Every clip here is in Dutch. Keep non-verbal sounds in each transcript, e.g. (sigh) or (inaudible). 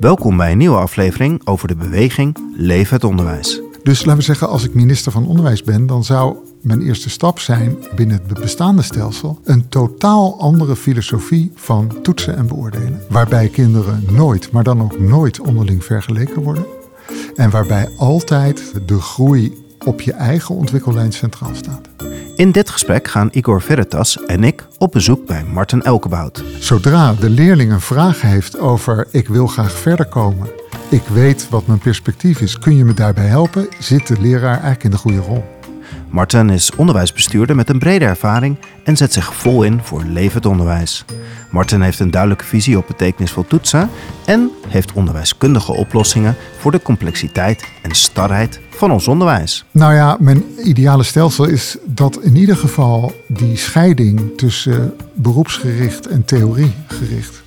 Welkom bij een nieuwe aflevering over de beweging Leef het onderwijs. Dus laten we zeggen, als ik minister van Onderwijs ben, dan zou mijn eerste stap zijn binnen het bestaande stelsel een totaal andere filosofie van toetsen en beoordelen. Waarbij kinderen nooit, maar dan ook nooit onderling vergeleken worden. En waarbij altijd de groei op je eigen ontwikkellijn centraal staat. In dit gesprek gaan Igor Veritas en ik op bezoek bij Martin Elkebout. Zodra de leerling een vraag heeft over ik wil graag verder komen, ik weet wat mijn perspectief is, kun je me daarbij helpen, zit de leraar eigenlijk in de goede rol. Martin is onderwijsbestuurder met een brede ervaring en zet zich vol in voor levend onderwijs. Martin heeft een duidelijke visie op betekenisvol toetsen en heeft onderwijskundige oplossingen voor de complexiteit en starheid van ons onderwijs. Nou ja, mijn ideale stelsel is dat in ieder geval die scheiding tussen beroepsgericht en theoriegericht,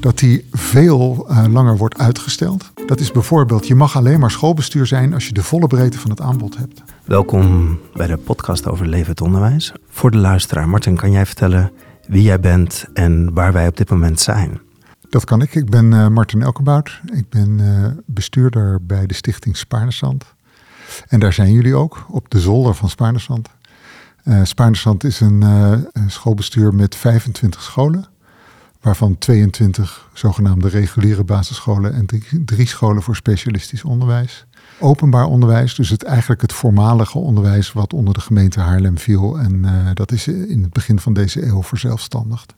dat die veel uh, langer wordt uitgesteld. Dat is bijvoorbeeld, je mag alleen maar schoolbestuur zijn als je de volle breedte van het aanbod hebt. Welkom bij de podcast over levend onderwijs. Voor de luisteraar, Martin, kan jij vertellen wie jij bent en waar wij op dit moment zijn? Dat kan ik. Ik ben uh, Martin Elkebout. Ik ben uh, bestuurder bij de stichting Spaarnesand. En daar zijn jullie ook, op de zolder van Spaarnesand. Uh, is een schoolbestuur met 25 scholen. Waarvan 22 zogenaamde reguliere basisscholen en drie, drie scholen voor specialistisch onderwijs openbaar onderwijs, dus het, eigenlijk het voormalige onderwijs wat onder de gemeente Haarlem viel. En uh, dat is in het begin van deze eeuw verzelfstandigd.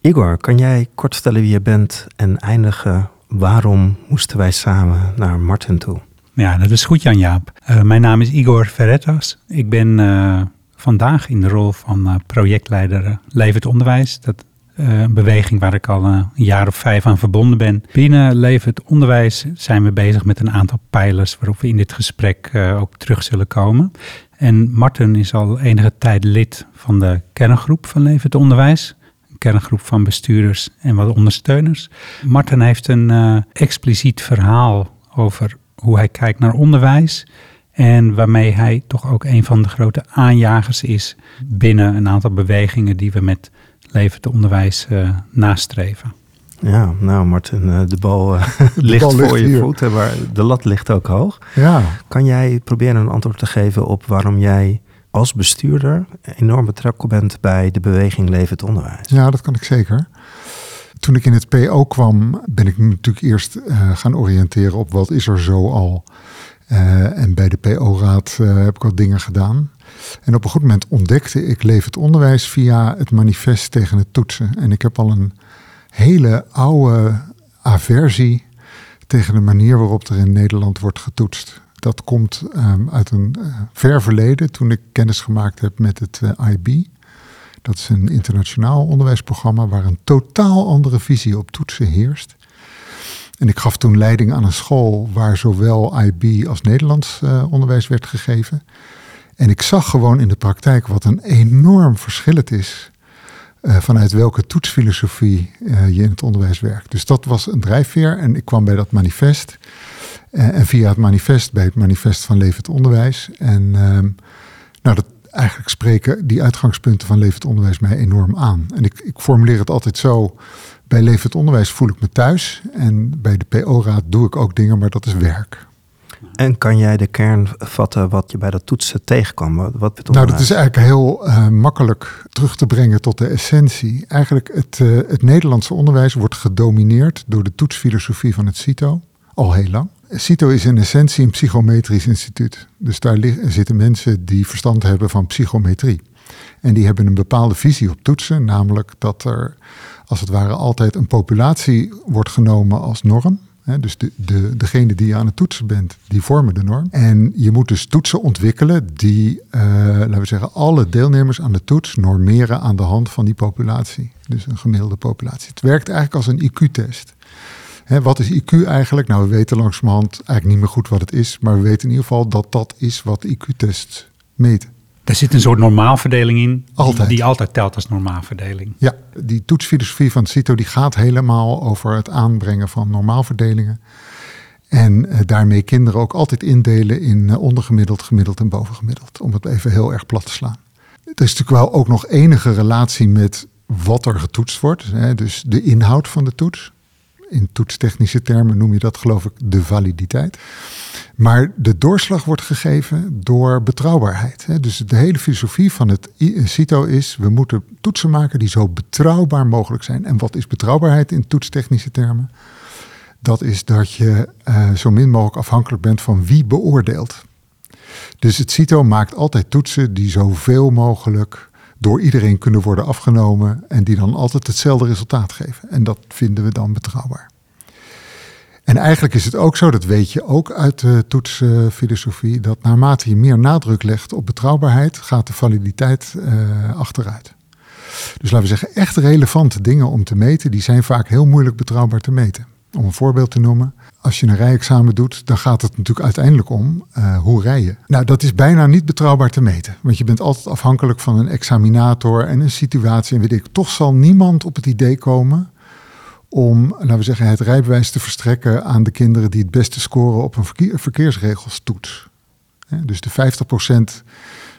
Igor, kan jij kort vertellen wie je bent en eindigen waarom moesten wij samen naar Martin toe? Ja, dat is goed Jan-Jaap. Uh, mijn naam is Igor Ferretas. Ik ben uh, vandaag in de rol van projectleider Levend Onderwijs. Dat eh, een beweging waar ik al een jaar of vijf aan verbonden ben. Binnen Levend Onderwijs zijn we bezig met een aantal pijlers waarop we in dit gesprek uh, ook terug zullen komen. En Martin is al enige tijd lid van de kerngroep van Levend Onderwijs. Een kerngroep van bestuurders en wat ondersteuners. Martin heeft een expliciet verhaal over hoe hij kijkt naar onderwijs. En waarmee hij toch ook een van de grote aanjagers is binnen een aantal bewegingen die we met levend onderwijs uh, nastreven. Ja, nou Martin, uh, de bal uh, (laughs) de ligt bal voor ligt je voeten, maar de lat ligt ook hoog. Ja. Kan jij proberen een antwoord te geven op waarom jij als bestuurder enorm betrokken bent bij de beweging Levend Onderwijs? Ja, dat kan ik zeker. Toen ik in het PO kwam, ben ik natuurlijk eerst uh, gaan oriënteren op wat is er zo al. En bij de PO-raad heb ik wat dingen gedaan. En op een goed moment ontdekte ik Leef het Onderwijs via het manifest tegen het toetsen. En ik heb al een hele oude aversie tegen de manier waarop er in Nederland wordt getoetst. Dat komt um, uit een uh, ver verleden, toen ik kennis gemaakt heb met het IB. Dat is een internationaal onderwijsprogramma waar een totaal andere visie op toetsen heerst. En ik gaf toen leiding aan een school waar zowel IB als Nederlands uh, onderwijs werd gegeven. En ik zag gewoon in de praktijk wat een enorm verschil het is uh, vanuit welke toetsfilosofie uh, je in het onderwijs werkt. Dus dat was een drijfveer en ik kwam bij dat manifest. En via het manifest bij het manifest van Levend Onderwijs. En ehm, nou, dat, eigenlijk spreken die uitgangspunten van Levend Onderwijs mij enorm aan. En ik, ik formuleer het altijd zo. Bij Levend Onderwijs voel ik me thuis. En bij de PO-raad doe ik ook dingen, maar dat is werk. En kan jij de kern vatten wat je bij dat toetsen tegenkwam? Wat, wat nou, dat is eigenlijk heel uh, makkelijk terug te brengen tot de essentie. Eigenlijk het, uh, het Nederlandse onderwijs wordt gedomineerd door de toetsfilosofie van het CITO al heel lang. CITO is in essentie een psychometrisch instituut. Dus daar zitten mensen die verstand hebben van psychometrie. En die hebben een bepaalde visie op toetsen, namelijk dat er als het ware altijd een populatie wordt genomen als norm dus de, de, degene die je aan het toetsen bent, die vormen de norm. En je moet dus toetsen ontwikkelen die, uh, laten we zeggen, alle deelnemers aan de toets normeren aan de hand van die populatie. Dus een gemiddelde populatie. Het werkt eigenlijk als een IQ-test. wat is IQ eigenlijk? Nou, we weten langzamerhand eigenlijk niet meer goed wat het is, maar we weten in ieder geval dat dat is wat IQ-tests meten. Er zit een soort normaalverdeling in, altijd. Die, die, altijd telt als normaalverdeling. Ja, die toetsfilosofie van CITO die gaat helemaal over het aanbrengen van normaalverdelingen. En uh, daarmee kinderen ook altijd indelen in uh, ondergemiddeld, gemiddeld en bovengemiddeld. Om het even heel erg plat te slaan. Er is natuurlijk wel ook nog enige relatie met wat er getoetst wordt. Hè, dus de inhoud van de toets. In toetstechnische termen noem je dat geloof ik de validiteit. Maar de doorslag wordt gegeven door betrouwbaarheid. Dus de hele filosofie van het CITO is: we moeten toetsen maken die zo betrouwbaar mogelijk zijn. En wat is betrouwbaarheid in toetstechnische termen? Dat is dat je uh, zo min mogelijk afhankelijk bent van wie beoordeelt. Dus het CITO maakt altijd toetsen die zoveel mogelijk door iedereen kunnen worden afgenomen en die dan altijd hetzelfde resultaat geven. En dat vinden we dan betrouwbaar. En eigenlijk is het ook zo, dat weet je ook uit de toetsfilosofie, dat naarmate je meer nadruk legt op betrouwbaarheid, gaat de validiteit uh, achteruit. Dus laten we zeggen, echt relevante dingen om te meten, die zijn vaak heel moeilijk betrouwbaar te meten. Om een voorbeeld te noemen, als je een rijexamen doet, dan gaat het natuurlijk uiteindelijk om uh, hoe rij je. Nou, dat is bijna niet betrouwbaar te meten. Want je bent altijd afhankelijk van een examinator en een situatie. En weet ik, toch zal niemand op het idee komen om, laten we zeggen, het rijbewijs te verstrekken aan de kinderen die het beste scoren op een verkeer, verkeersregelstoets. dus de 50%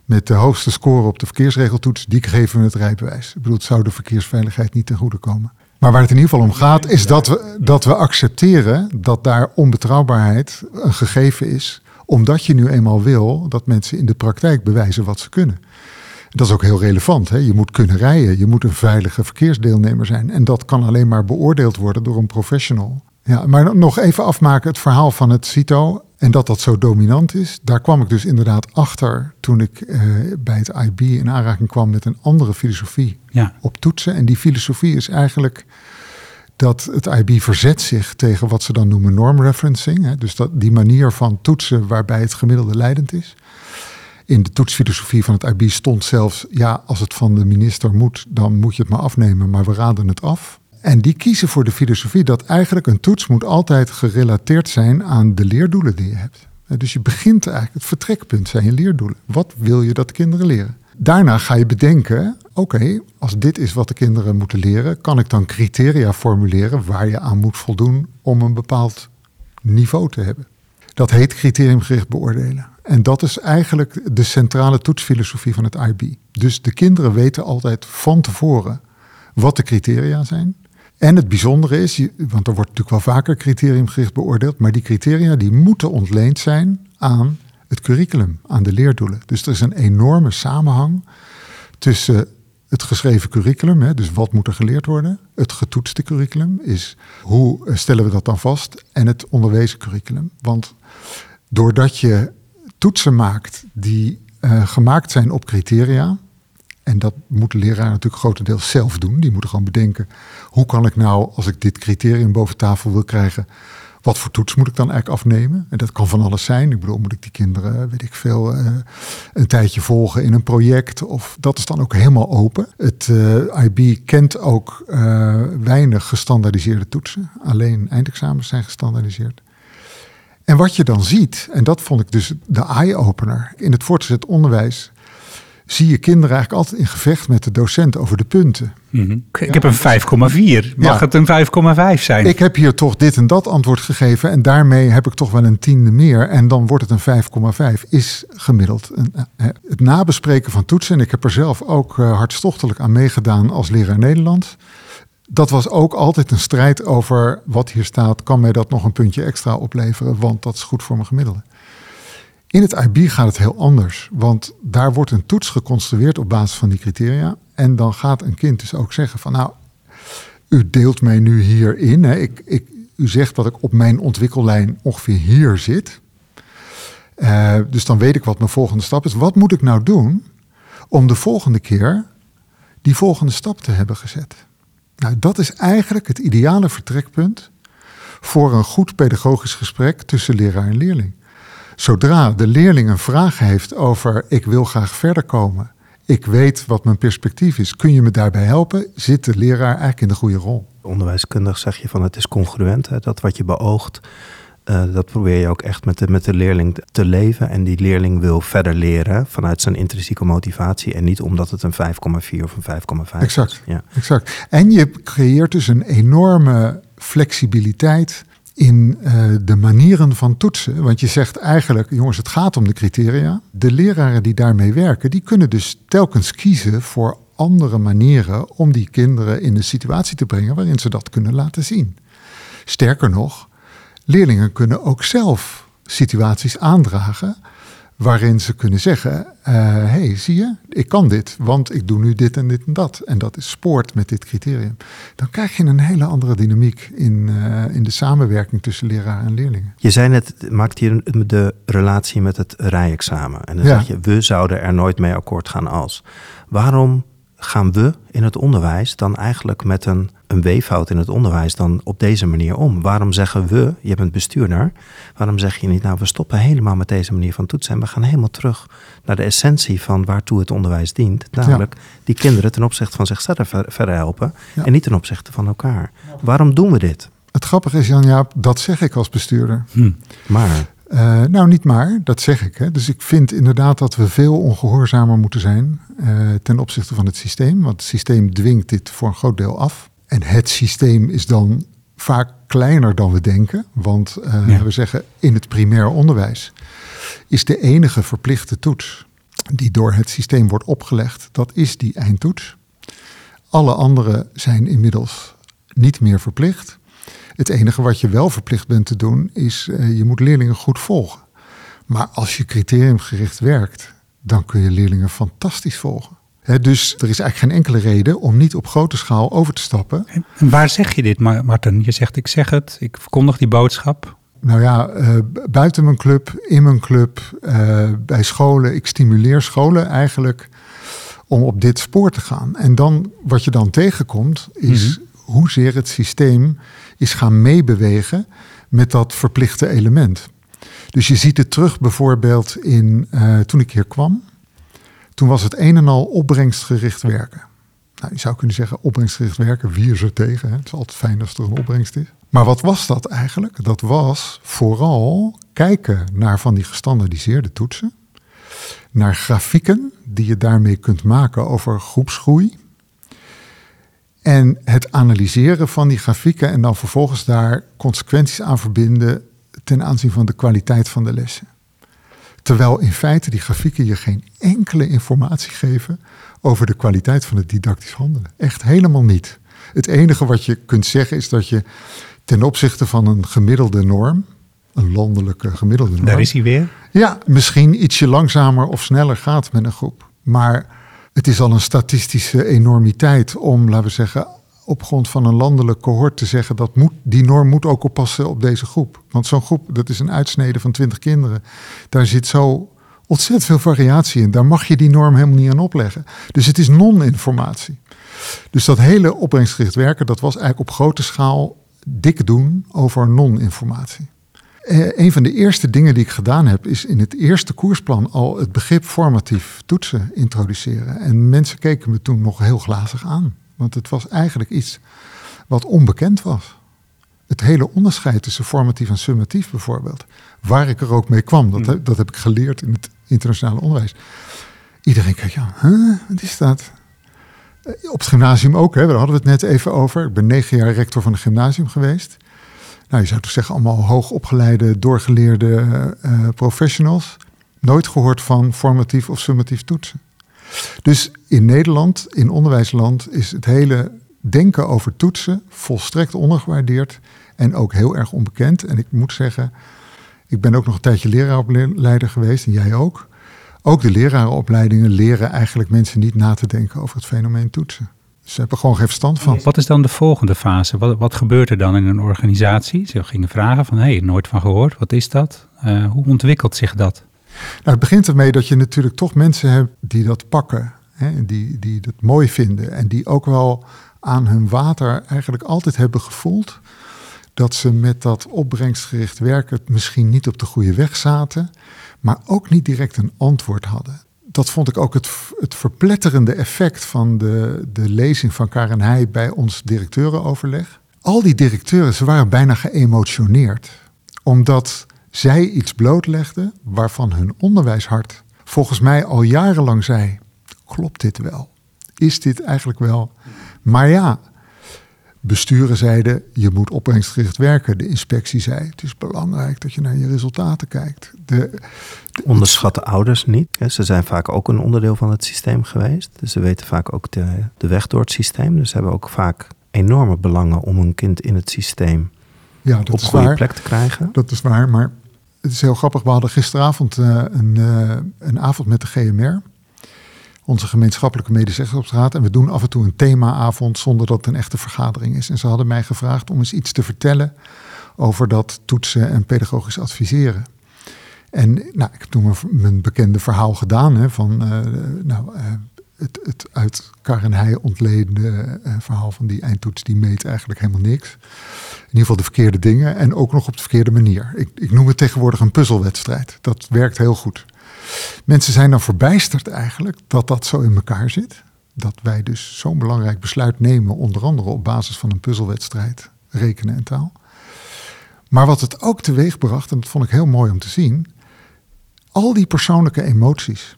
met de hoogste score op de verkeersregeltoets, die geven we het rijbewijs. Ik bedoel, het zou de verkeersveiligheid niet ten goede komen. Maar waar het in ieder geval om gaat, is dat we, dat we accepteren dat daar onbetrouwbaarheid een gegeven is. Omdat je nu eenmaal wil dat mensen in de praktijk bewijzen wat ze kunnen. Dat is ook heel relevant. Hè? Je moet kunnen rijden, je moet een veilige verkeersdeelnemer zijn. En dat kan alleen maar beoordeeld worden door een professional. Ja, maar nog even afmaken het verhaal van het CITO. En dat dat zo dominant is, daar kwam ik dus inderdaad achter toen ik eh, bij het IB in aanraking kwam met een andere filosofie ja. op toetsen. En die filosofie is eigenlijk dat het IB verzet zich tegen wat ze dan noemen norm referencing. Hè? Dus dat, die manier van toetsen waarbij het gemiddelde leidend is. In de toetsfilosofie van het IB stond zelfs, ja, als het van de minister moet, dan moet je het maar afnemen, maar we raden het af. En die kiezen voor de filosofie dat eigenlijk een toets moet altijd gerelateerd zijn aan de leerdoelen die je hebt. Dus je begint eigenlijk, het vertrekpunt zijn je leerdoelen. Wat wil je dat kinderen leren? Daarna ga je bedenken, oké, als dit is wat de kinderen moeten leren, kan ik dan criteria formuleren waar je aan moet voldoen om een bepaald niveau te hebben. Dat heet criteriumgericht beoordelen. En dat is eigenlijk de centrale toetsfilosofie van het IB. Dus de kinderen weten altijd van tevoren wat de criteria zijn. En het bijzondere is, want er wordt natuurlijk wel vaker criteriumgericht beoordeeld, maar die criteria die moeten ontleend zijn aan het curriculum, aan de leerdoelen. Dus er is een enorme samenhang tussen het geschreven curriculum, hè, dus wat moet er geleerd worden, het getoetste curriculum is hoe stellen we dat dan vast, en het onderwezen curriculum. Want doordat je toetsen maakt die uh, gemaakt zijn op criteria, en dat moet de leraar natuurlijk grotendeels zelf doen. Die moeten gewoon bedenken, hoe kan ik nou, als ik dit criterium boven tafel wil krijgen, wat voor toets moet ik dan eigenlijk afnemen? En dat kan van alles zijn. Ik bedoel, moet ik die kinderen, weet ik veel, uh, een tijdje volgen in een project? Of dat is dan ook helemaal open. Het uh, IB kent ook weinig gestandaardiseerde toetsen. Alleen eindexamens zijn gestandaardiseerd. En wat je dan ziet, en dat vond ik dus de eye-opener in het voortgezet onderwijs zie je kinderen eigenlijk altijd in gevecht met de docent over de punten. Mm -hmm. Ik heb een 5,4. Mag het een 5,5 zijn? Ik heb hier toch dit en dat antwoord gegeven en daarmee heb ik toch wel een tiende meer en dan wordt het een 5,5. Is gemiddeld. Een, eh, het nabespreken van toetsen, en ik heb er zelf ook uh, hartstochtelijk aan meegedaan als leraar Nederlands. Dat was ook altijd een strijd over wat hier staat. Kan mij dat nog een puntje extra opleveren? Want dat is goed voor mijn gemiddelde. In het IB gaat het heel anders, want daar wordt een toets geconstrueerd op basis van die criteria. En dan gaat een kind dus ook zeggen van nou, u deelt mij nu hierin. Hè. Ik, ik, u zegt dat ik op mijn ontwikkellijn ongeveer hier zit. Uh, dus dan weet ik wat mijn volgende stap is. Wat moet ik nou doen om de volgende keer die volgende stap te hebben gezet? Nou, dat is eigenlijk het ideale vertrekpunt voor een goed pedagogisch gesprek tussen leraar en leerling. Zodra de leerling een vraag heeft over ik wil graag verder komen, ik weet wat mijn perspectief is, kun je me daarbij helpen, zit de leraar eigenlijk in de goede rol. Onderwijskundig zeg je van het is congruent, hè? dat wat je beoogt, uh, dat probeer je ook echt met de, met de leerling te leven. En die leerling wil verder leren vanuit zijn intrinsieke motivatie en niet omdat het een 5,4 of een 5,5 exact, is. Ja. Exact. En je creëert dus een enorme flexibiliteit in uh, de manieren van toetsen. Want je zegt eigenlijk, jongens, het gaat om de criteria. De leraren die daarmee werken, die kunnen dus telkens kiezen voor andere manieren om die kinderen in een situatie te brengen waarin ze dat kunnen laten zien. Sterker nog, leerlingen kunnen ook zelf situaties aandragen waarin ze kunnen zeggen: hé, hey, zie je, ik kan dit, want ik doe nu dit en dit en dat. En dat is sport met dit criterium. Dan krijg je een hele andere dynamiek in, uh, in de samenwerking tussen leraar en leerlingen. Je zei net, maakt hier de relatie met het rijexamen. En dan ja. zeg je, we zouden er nooit mee akkoord gaan als. Waarom gaan we in het onderwijs dan eigenlijk met een, een weeffout in het onderwijs dan op deze manier om? Waarom zeggen we, je bent bestuurder, waarom zeg je niet, nou we stoppen helemaal met deze manier van toetsen en we gaan helemaal terug naar de essentie van waartoe het onderwijs dient, namelijk die kinderen ten opzichte van zichzelf verder helpen en niet ten opzichte van elkaar. Waarom doen we dit? Het grappige is, Jan-Jaap, dat zeg ik als bestuurder. Hm. Maar uh, nou, niet maar, dat zeg ik. Hè. Dus ik vind inderdaad dat we veel ongehoorzamer moeten zijn uh, ten opzichte van het systeem. Want het systeem dwingt dit voor een groot deel af. En het systeem is dan vaak kleiner dan we denken. Want uh, ja. we zeggen in het primair onderwijs is de enige verplichte toets die door het systeem wordt opgelegd, dat is die eindtoets. Alle andere zijn inmiddels niet meer verplicht. Het enige wat je wel verplicht bent te doen, is uh, je moet leerlingen goed volgen. Maar als je criteriumgericht werkt, dan kun je leerlingen fantastisch volgen. dus er is eigenlijk geen enkele reden om niet op grote schaal over te stappen. En waar zeg je dit, Martin? Je zegt ik zeg het, ik verkondig die boodschap. Nou ja, uh, buiten mijn club, in mijn club, uh, bij scholen. Ik stimuleer scholen eigenlijk om op dit spoor te gaan. En dan, wat je dan tegenkomt, is mm -hmm. hoezeer het systeem is gaan meebewegen met dat verplichte element. Dus je ziet het terug bijvoorbeeld in uh, toen ik hier kwam. Toen was het een en al opbrengstgericht werken. Nou, je zou kunnen zeggen opbrengstgericht werken, wie is er tegen? Hè? Het is altijd fijn als er een opbrengst is. Maar wat was dat eigenlijk? Dat was vooral kijken naar van die gestandardiseerde toetsen. Naar grafieken die je daarmee kunt maken over groepsgroei. En het analyseren van die grafieken en dan vervolgens daar consequenties aan verbinden ten aanzien van de kwaliteit van de lessen. Terwijl in feite die grafieken je geen enkele informatie geven over de kwaliteit van het didactisch handelen. Echt helemaal niet. Het enige wat je kunt zeggen is dat je ten opzichte van een gemiddelde norm, een landelijke gemiddelde norm. Daar is hij weer. Ja, misschien ietsje langzamer of sneller gaat met een groep. Maar het is al een statistische enormiteit om, laten we zeggen, op grond van een landelijk cohort te zeggen dat moet, die norm moet ook oppassen op deze groep. Want zo'n groep, dat is een uitsnede van 20 kinderen. Daar zit zo ontzettend veel variatie in. Daar mag je die norm helemaal niet aan opleggen. Dus het is non-informatie. Dus dat hele opbrengstgericht werken, dat was eigenlijk op grote schaal dik doen over non-informatie. Eh, een van de eerste dingen die ik gedaan heb, is in het eerste koersplan al het begrip formatief toetsen introduceren. En mensen keken me toen nog heel glazig aan. Want het was eigenlijk iets wat onbekend was. Het hele onderscheid tussen formatief en summatief bijvoorbeeld. Waar ik er ook mee kwam, dat, mm. dat heb ik geleerd in het internationale onderwijs. Iedereen kijkt, ja, huh, wat is dat? Eh, op het gymnasium ook, hè, daar hadden we het net even over. Ik ben negen jaar rector van een gymnasium geweest nou, je zou toch zeggen, allemaal hoogopgeleide, doorgeleerde uh, professionals. Nooit gehoord van formatief of summatief toetsen. Dus in Nederland, in onderwijsland, is het hele denken over toetsen volstrekt ondergewaardeerd en ook heel erg onbekend. En ik moet zeggen, ik ben ook nog een tijdje leraaropleider geweest en jij ook. Ook de lerarenopleidingen leren eigenlijk mensen niet na te denken over het fenomeen toetsen. Ze hebben gewoon geen verstand van. Wat is dan de volgende fase? Wat, wat gebeurt er dan in een organisatie? Ze gingen vragen van, hé, hey, nooit van gehoord, wat is dat? Uh, hoe ontwikkelt zich dat? Nou, het begint ermee dat je natuurlijk toch mensen hebt die dat pakken. Hè, die, die dat mooi vinden. En die ook wel aan hun water eigenlijk altijd hebben gevoeld... dat ze met dat opbrengstgericht werken misschien niet op de goede weg zaten... maar ook niet direct een antwoord hadden dat vond ik ook het, het verpletterende effect van de, de lezing van Karen Heij bij ons directeurenoverleg. Al die directeuren, ze waren bijna geëmotioneerd. Omdat zij iets blootlegden waarvan hun onderwijshart volgens mij al jarenlang zei: klopt dit wel? Is dit eigenlijk wel? Maar ja, Besturen zeiden, je moet opbrengstgericht werken. De inspectie zei, het is belangrijk dat je naar je resultaten kijkt. De, de Onderschatten ouders niet. Ze zijn vaak ook een onderdeel van het systeem geweest. Dus ze weten vaak ook de, de weg door het systeem. Dus ze hebben ook vaak enorme belangen om een kind in het systeem Ja, dat op is goede waar. plek te krijgen. Dat is waar, maar het is heel grappig. We hadden gisteravond eh, een, eh, een avond met de GMR, onze gemeenschappelijke medezeggenschapsraad. En we doen af en toe een themaavond zonder dat het een echte vergadering is. En ze hadden mij gevraagd om eens iets te vertellen over dat toetsen en pedagogisch adviseren. En nou, ik heb toen mijn, bekende verhaal gedaan hè, van eh, nou, eh, het, het uit Kar en Heij ontledende eh, verhaal van die eindtoets, die meet eigenlijk helemaal niks. In ieder geval de verkeerde dingen en ook nog op de verkeerde manier. Ik, ik noem het tegenwoordig een puzzelwedstrijd. Dat werkt heel goed. Mensen zijn dan verbijsterd eigenlijk dat dat zo in elkaar zit. Dat wij dus zo'n belangrijk besluit nemen, onder andere op basis van een puzzelwedstrijd, rekenen en taal. Maar wat het ook teweeg bracht, en dat vond ik heel mooi om te zien, al die persoonlijke emoties.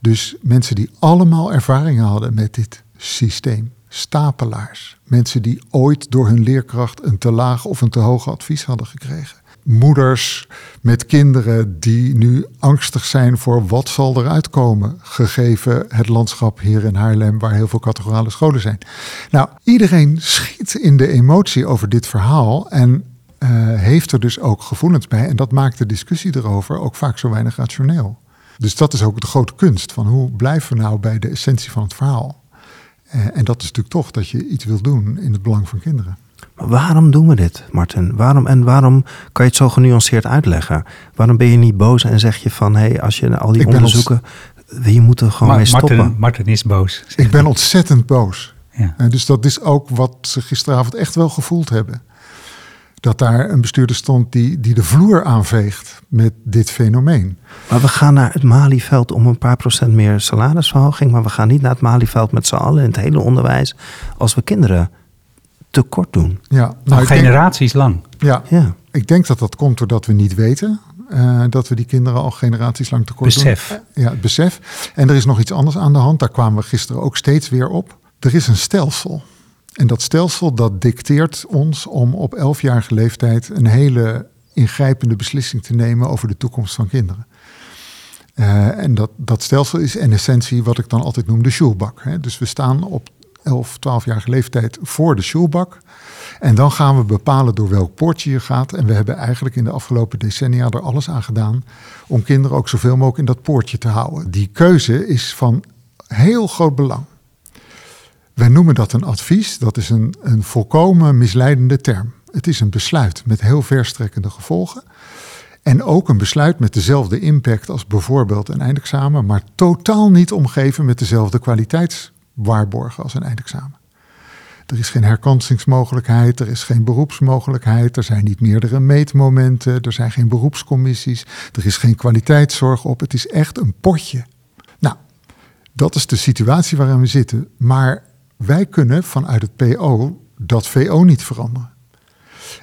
Dus mensen die allemaal ervaringen hadden met dit systeem. Stapelaars. Mensen die ooit door hun leerkracht een te laag of een te hoog advies hadden gekregen. Moeders met kinderen die nu angstig zijn voor wat zal eruit komen, gegeven het landschap hier in Haarlem waar heel veel categorale scholen zijn. Nou, iedereen schiet in de emotie over dit verhaal en uh, heeft er dus ook gevoelens bij. En dat maakt de discussie erover ook vaak zo weinig rationeel. Dus dat is ook de grote kunst van hoe blijven we nou bij de essentie van het verhaal. Uh, en dat is natuurlijk toch dat je iets wil doen in het belang van kinderen. Maar waarom doen we dit, Martin? Waarom, en waarom kan je het zo genuanceerd uitleggen? Waarom ben je niet boos en zeg je van... hé, hey, als je al die onderzoeken... je moet er gewoon Ma- mee stoppen. Martin, Martin is boos. Ik ben ontzettend boos. Ja. Uh, dus dat is ook wat ze gisteravond echt wel gevoeld hebben. Dat daar een bestuurder stond die, die de vloer aanveegt met dit fenomeen. Maar we gaan naar het Malieveld om een paar procent meer salarisverhoging. Maar we gaan niet naar het Malieveld met z'n allen in het hele onderwijs. Als we kinderen tekort doen. Ja, Nou, denk- generaties lang. ja, Ja. ik denk dat dat komt doordat we niet weten uh, dat we die kinderen al generaties lang tekort Besef. doen. Ja, het besef. En er is nog iets anders aan de hand. Daar kwamen we gisteren ook steeds weer op. Er is een stelsel. En dat stelsel dat dicteert ons om op elfjarige leeftijd een hele ingrijpende beslissing te nemen over de toekomst van kinderen. Uh, en dat, dat stelsel is in essentie wat ik dan altijd noem de. Dus we staan op 11, 12-jarige leeftijd voor de schoolbak. En dan gaan we bepalen door welk poortje je gaat. En we hebben eigenlijk in de afgelopen decennia er alles aan gedaan om kinderen ook zoveel mogelijk in dat poortje te houden. Die keuze is van heel groot belang. Wij noemen dat een advies. Dat is een, een volkomen misleidende term. Het is een besluit met heel verstrekkende gevolgen. En ook een besluit met dezelfde impact als bijvoorbeeld een eindexamen, maar totaal niet omgeven met dezelfde kwaliteitswaarborgen als een eindexamen. Er is geen herkansingsmogelijkheid, er is geen beroepsmogelijkheid, er zijn niet meerdere meetmomenten, er zijn geen beroepscommissies, er is geen kwaliteitszorg op. Het is echt een potje. Nou, dat is de situatie waarin we zitten. Maar wij kunnen vanuit het PO dat VO niet veranderen.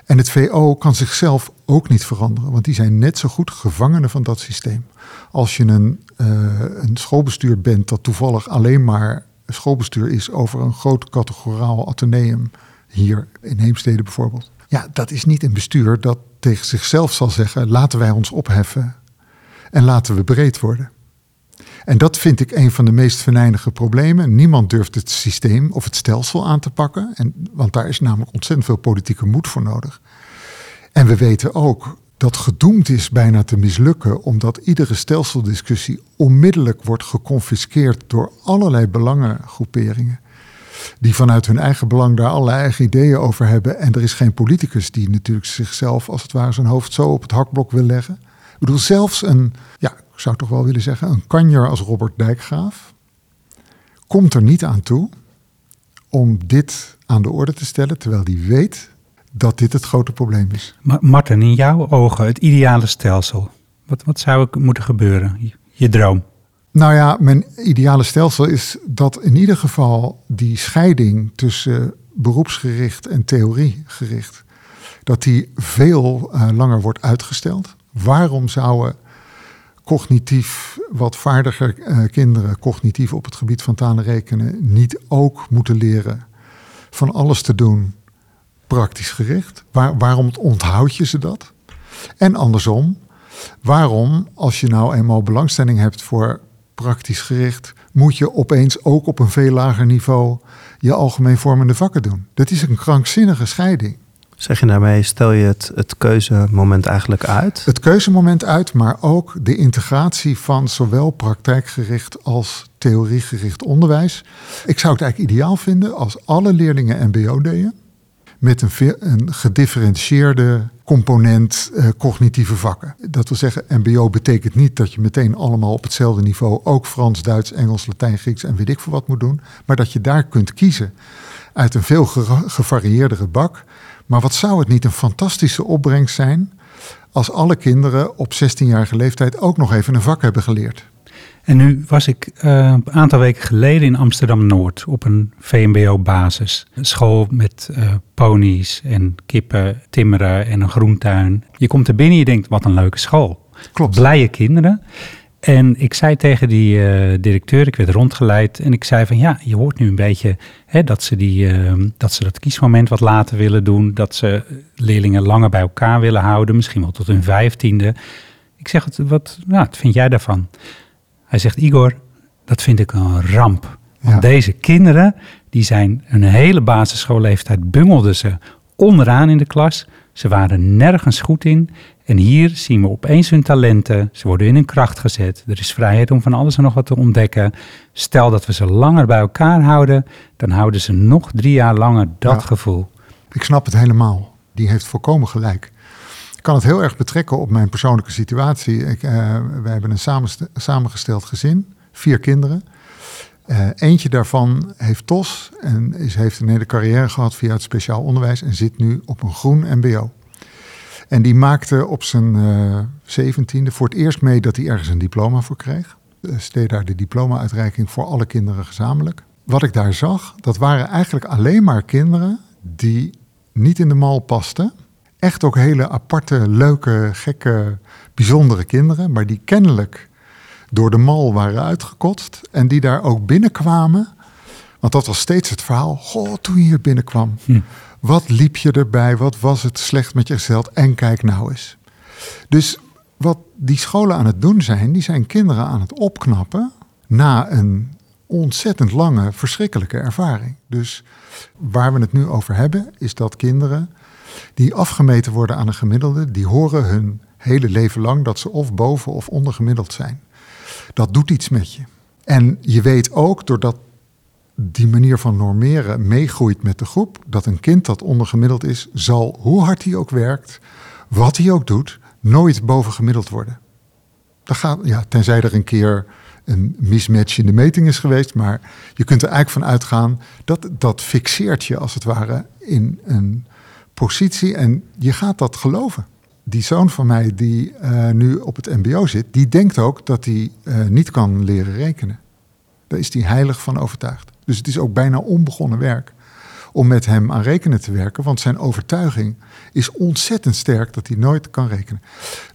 En het VO kan zichzelf ook niet veranderen, want die zijn net zo goed gevangenen van dat systeem. Als je een, uh, een schoolbestuur bent dat toevallig alleen maar schoolbestuur is over een groot categoraal ateneum, hier in Heemstede bijvoorbeeld. Ja, dat is niet een bestuur dat tegen zichzelf zal zeggen: laten wij ons opheffen en laten we breed worden. En dat vind ik een van de meest venijnige problemen. Niemand durft het systeem of het stelsel aan te pakken. En, want daar is namelijk ontzettend veel politieke moed voor nodig. En we weten ook dat gedoemd is bijna te mislukken, omdat iedere stelseldiscussie onmiddellijk wordt geconfiskeerd door allerlei belangengroeperingen. Die vanuit hun eigen belang daar allerlei eigen ideeën over hebben. En er is geen politicus die natuurlijk zichzelf als het ware zijn hoofd zo op het hakblok wil leggen. Ik bedoel, zelfs een, ja, ik zou toch wel willen zeggen, een kanjer als Robert Dijkgraaf komt er niet aan toe om dit aan de orde te stellen, terwijl hij weet dat dit het grote probleem is. Maar Martin, in jouw ogen, het ideale stelsel. Wat, wat zou er moeten gebeuren? Je, je droom. Nou ja, mijn ideale stelsel is dat in ieder geval die scheiding tussen beroepsgericht en theoriegericht, dat die veel uh, langer wordt uitgesteld. Waarom zouden cognitief wat vaardiger uh, kinderen, cognitief op het gebied van taal en rekenen, niet ook moeten leren van alles te doen praktisch gericht? Waar, waarom onthoud je ze dat? En andersom, waarom, als je nou eenmaal belangstelling hebt voor praktisch gericht, moet je opeens ook op een veel lager niveau je algemeen vormende vakken doen? Dat is een krankzinnige scheiding. Zeg je daarmee, stel je het, het keuzemoment eigenlijk uit? Het keuzemoment uit, maar ook de integratie van zowel praktijkgericht als theoriegericht onderwijs. Ik zou het eigenlijk ideaal vinden als alle leerlingen MBO deden met een, een gedifferentieerde component uh, cognitieve vakken. Dat wil zeggen, MBO betekent niet dat je meteen allemaal op hetzelfde niveau ook Frans, Duits, Engels, Latijn, Grieks en weet ik veel wat moet doen, maar dat je daar kunt kiezen uit een veel gevarieerdere bak. Maar wat zou het niet een fantastische opbrengst zijn als alle kinderen op 16-jarige leeftijd ook nog even een vak hebben geleerd? En nu was ik uh, een aantal weken geleden in Amsterdam-Noord op een VMBO-basis. School met uh, ponies en kippen, timmeren en een groentuin. Je komt er binnen en je denkt, wat een leuke school. Klopt. Blije kinderen. En ik zei tegen die uh, directeur, ik werd rondgeleid en ik zei van ja, je hoort nu een beetje hè, dat, ze die, dat ze dat kiesmoment wat later willen doen, dat ze leerlingen langer bij elkaar willen houden, misschien wel tot hun vijftiende. Ik zeg, wat, wat, nou, wat vind jij daarvan? Hij zegt, Igor, dat vind ik een ramp. Want deze kinderen, die zijn een hele basisschoolleeftijd, bungelden ze onderaan in de klas. Ze waren nergens goed in. En hier zien we opeens hun talenten. Ze worden in hun kracht gezet. Er is vrijheid om van alles en nog wat te ontdekken. Stel dat we ze langer bij elkaar houden, dan houden ze nog drie jaar langer dat gevoel. Ik snap het helemaal. Die heeft volkomen gelijk kan het heel erg betrekken op mijn persoonlijke situatie. Ik, uh, wij hebben een samengesteld gezin, vier kinderen. Uh, eentje daarvan heeft TOS en is, heeft een hele carrière gehad via het speciaal onderwijs en zit nu op een groen MBO. En die maakte op zijn uh, zeventiende voor het eerst mee dat hij ergens een diploma voor kreeg. Dus deed daar de diploma-uitreiking voor alle kinderen gezamenlijk. Wat ik daar zag, dat waren eigenlijk alleen maar kinderen die niet in de mal pasten echt ook hele aparte, leuke, gekke, bijzondere kinderen, maar die kennelijk door de mal waren uitgekotst en die daar ook binnenkwamen. Want dat was steeds het verhaal. Goh, toen je hier binnenkwam, hm. wat liep je erbij? Wat was het slecht met je gesteld? En kijk nou eens. Dus wat die scholen aan het doen zijn, die zijn kinderen aan het opknappen na een ontzettend lange, verschrikkelijke ervaring. Dus waar we het nu over hebben, is dat kinderen die afgemeten worden aan een gemiddelde, die horen hun hele leven lang dat ze of boven of ondergemiddeld zijn. Dat doet iets met je. En je weet ook, doordat die manier van normeren meegroeit met de groep, dat een kind dat ondergemiddeld is, zal, hoe hard hij ook werkt, wat hij ook doet, nooit bovengemiddeld worden. Dat gaat, ja, tenzij er een keer een mismatch in de meting is geweest, maar je kunt er eigenlijk van uitgaan dat dat fixeert je als het ware in een positie en je gaat dat geloven. Die zoon van mij die uh, nu op het mbo zit, die denkt ook dat hij uh, niet kan leren rekenen. Daar is hij heilig van overtuigd. Dus het is ook bijna onbegonnen werk om met hem aan rekenen te werken, want zijn overtuiging is ontzettend sterk dat hij nooit kan rekenen.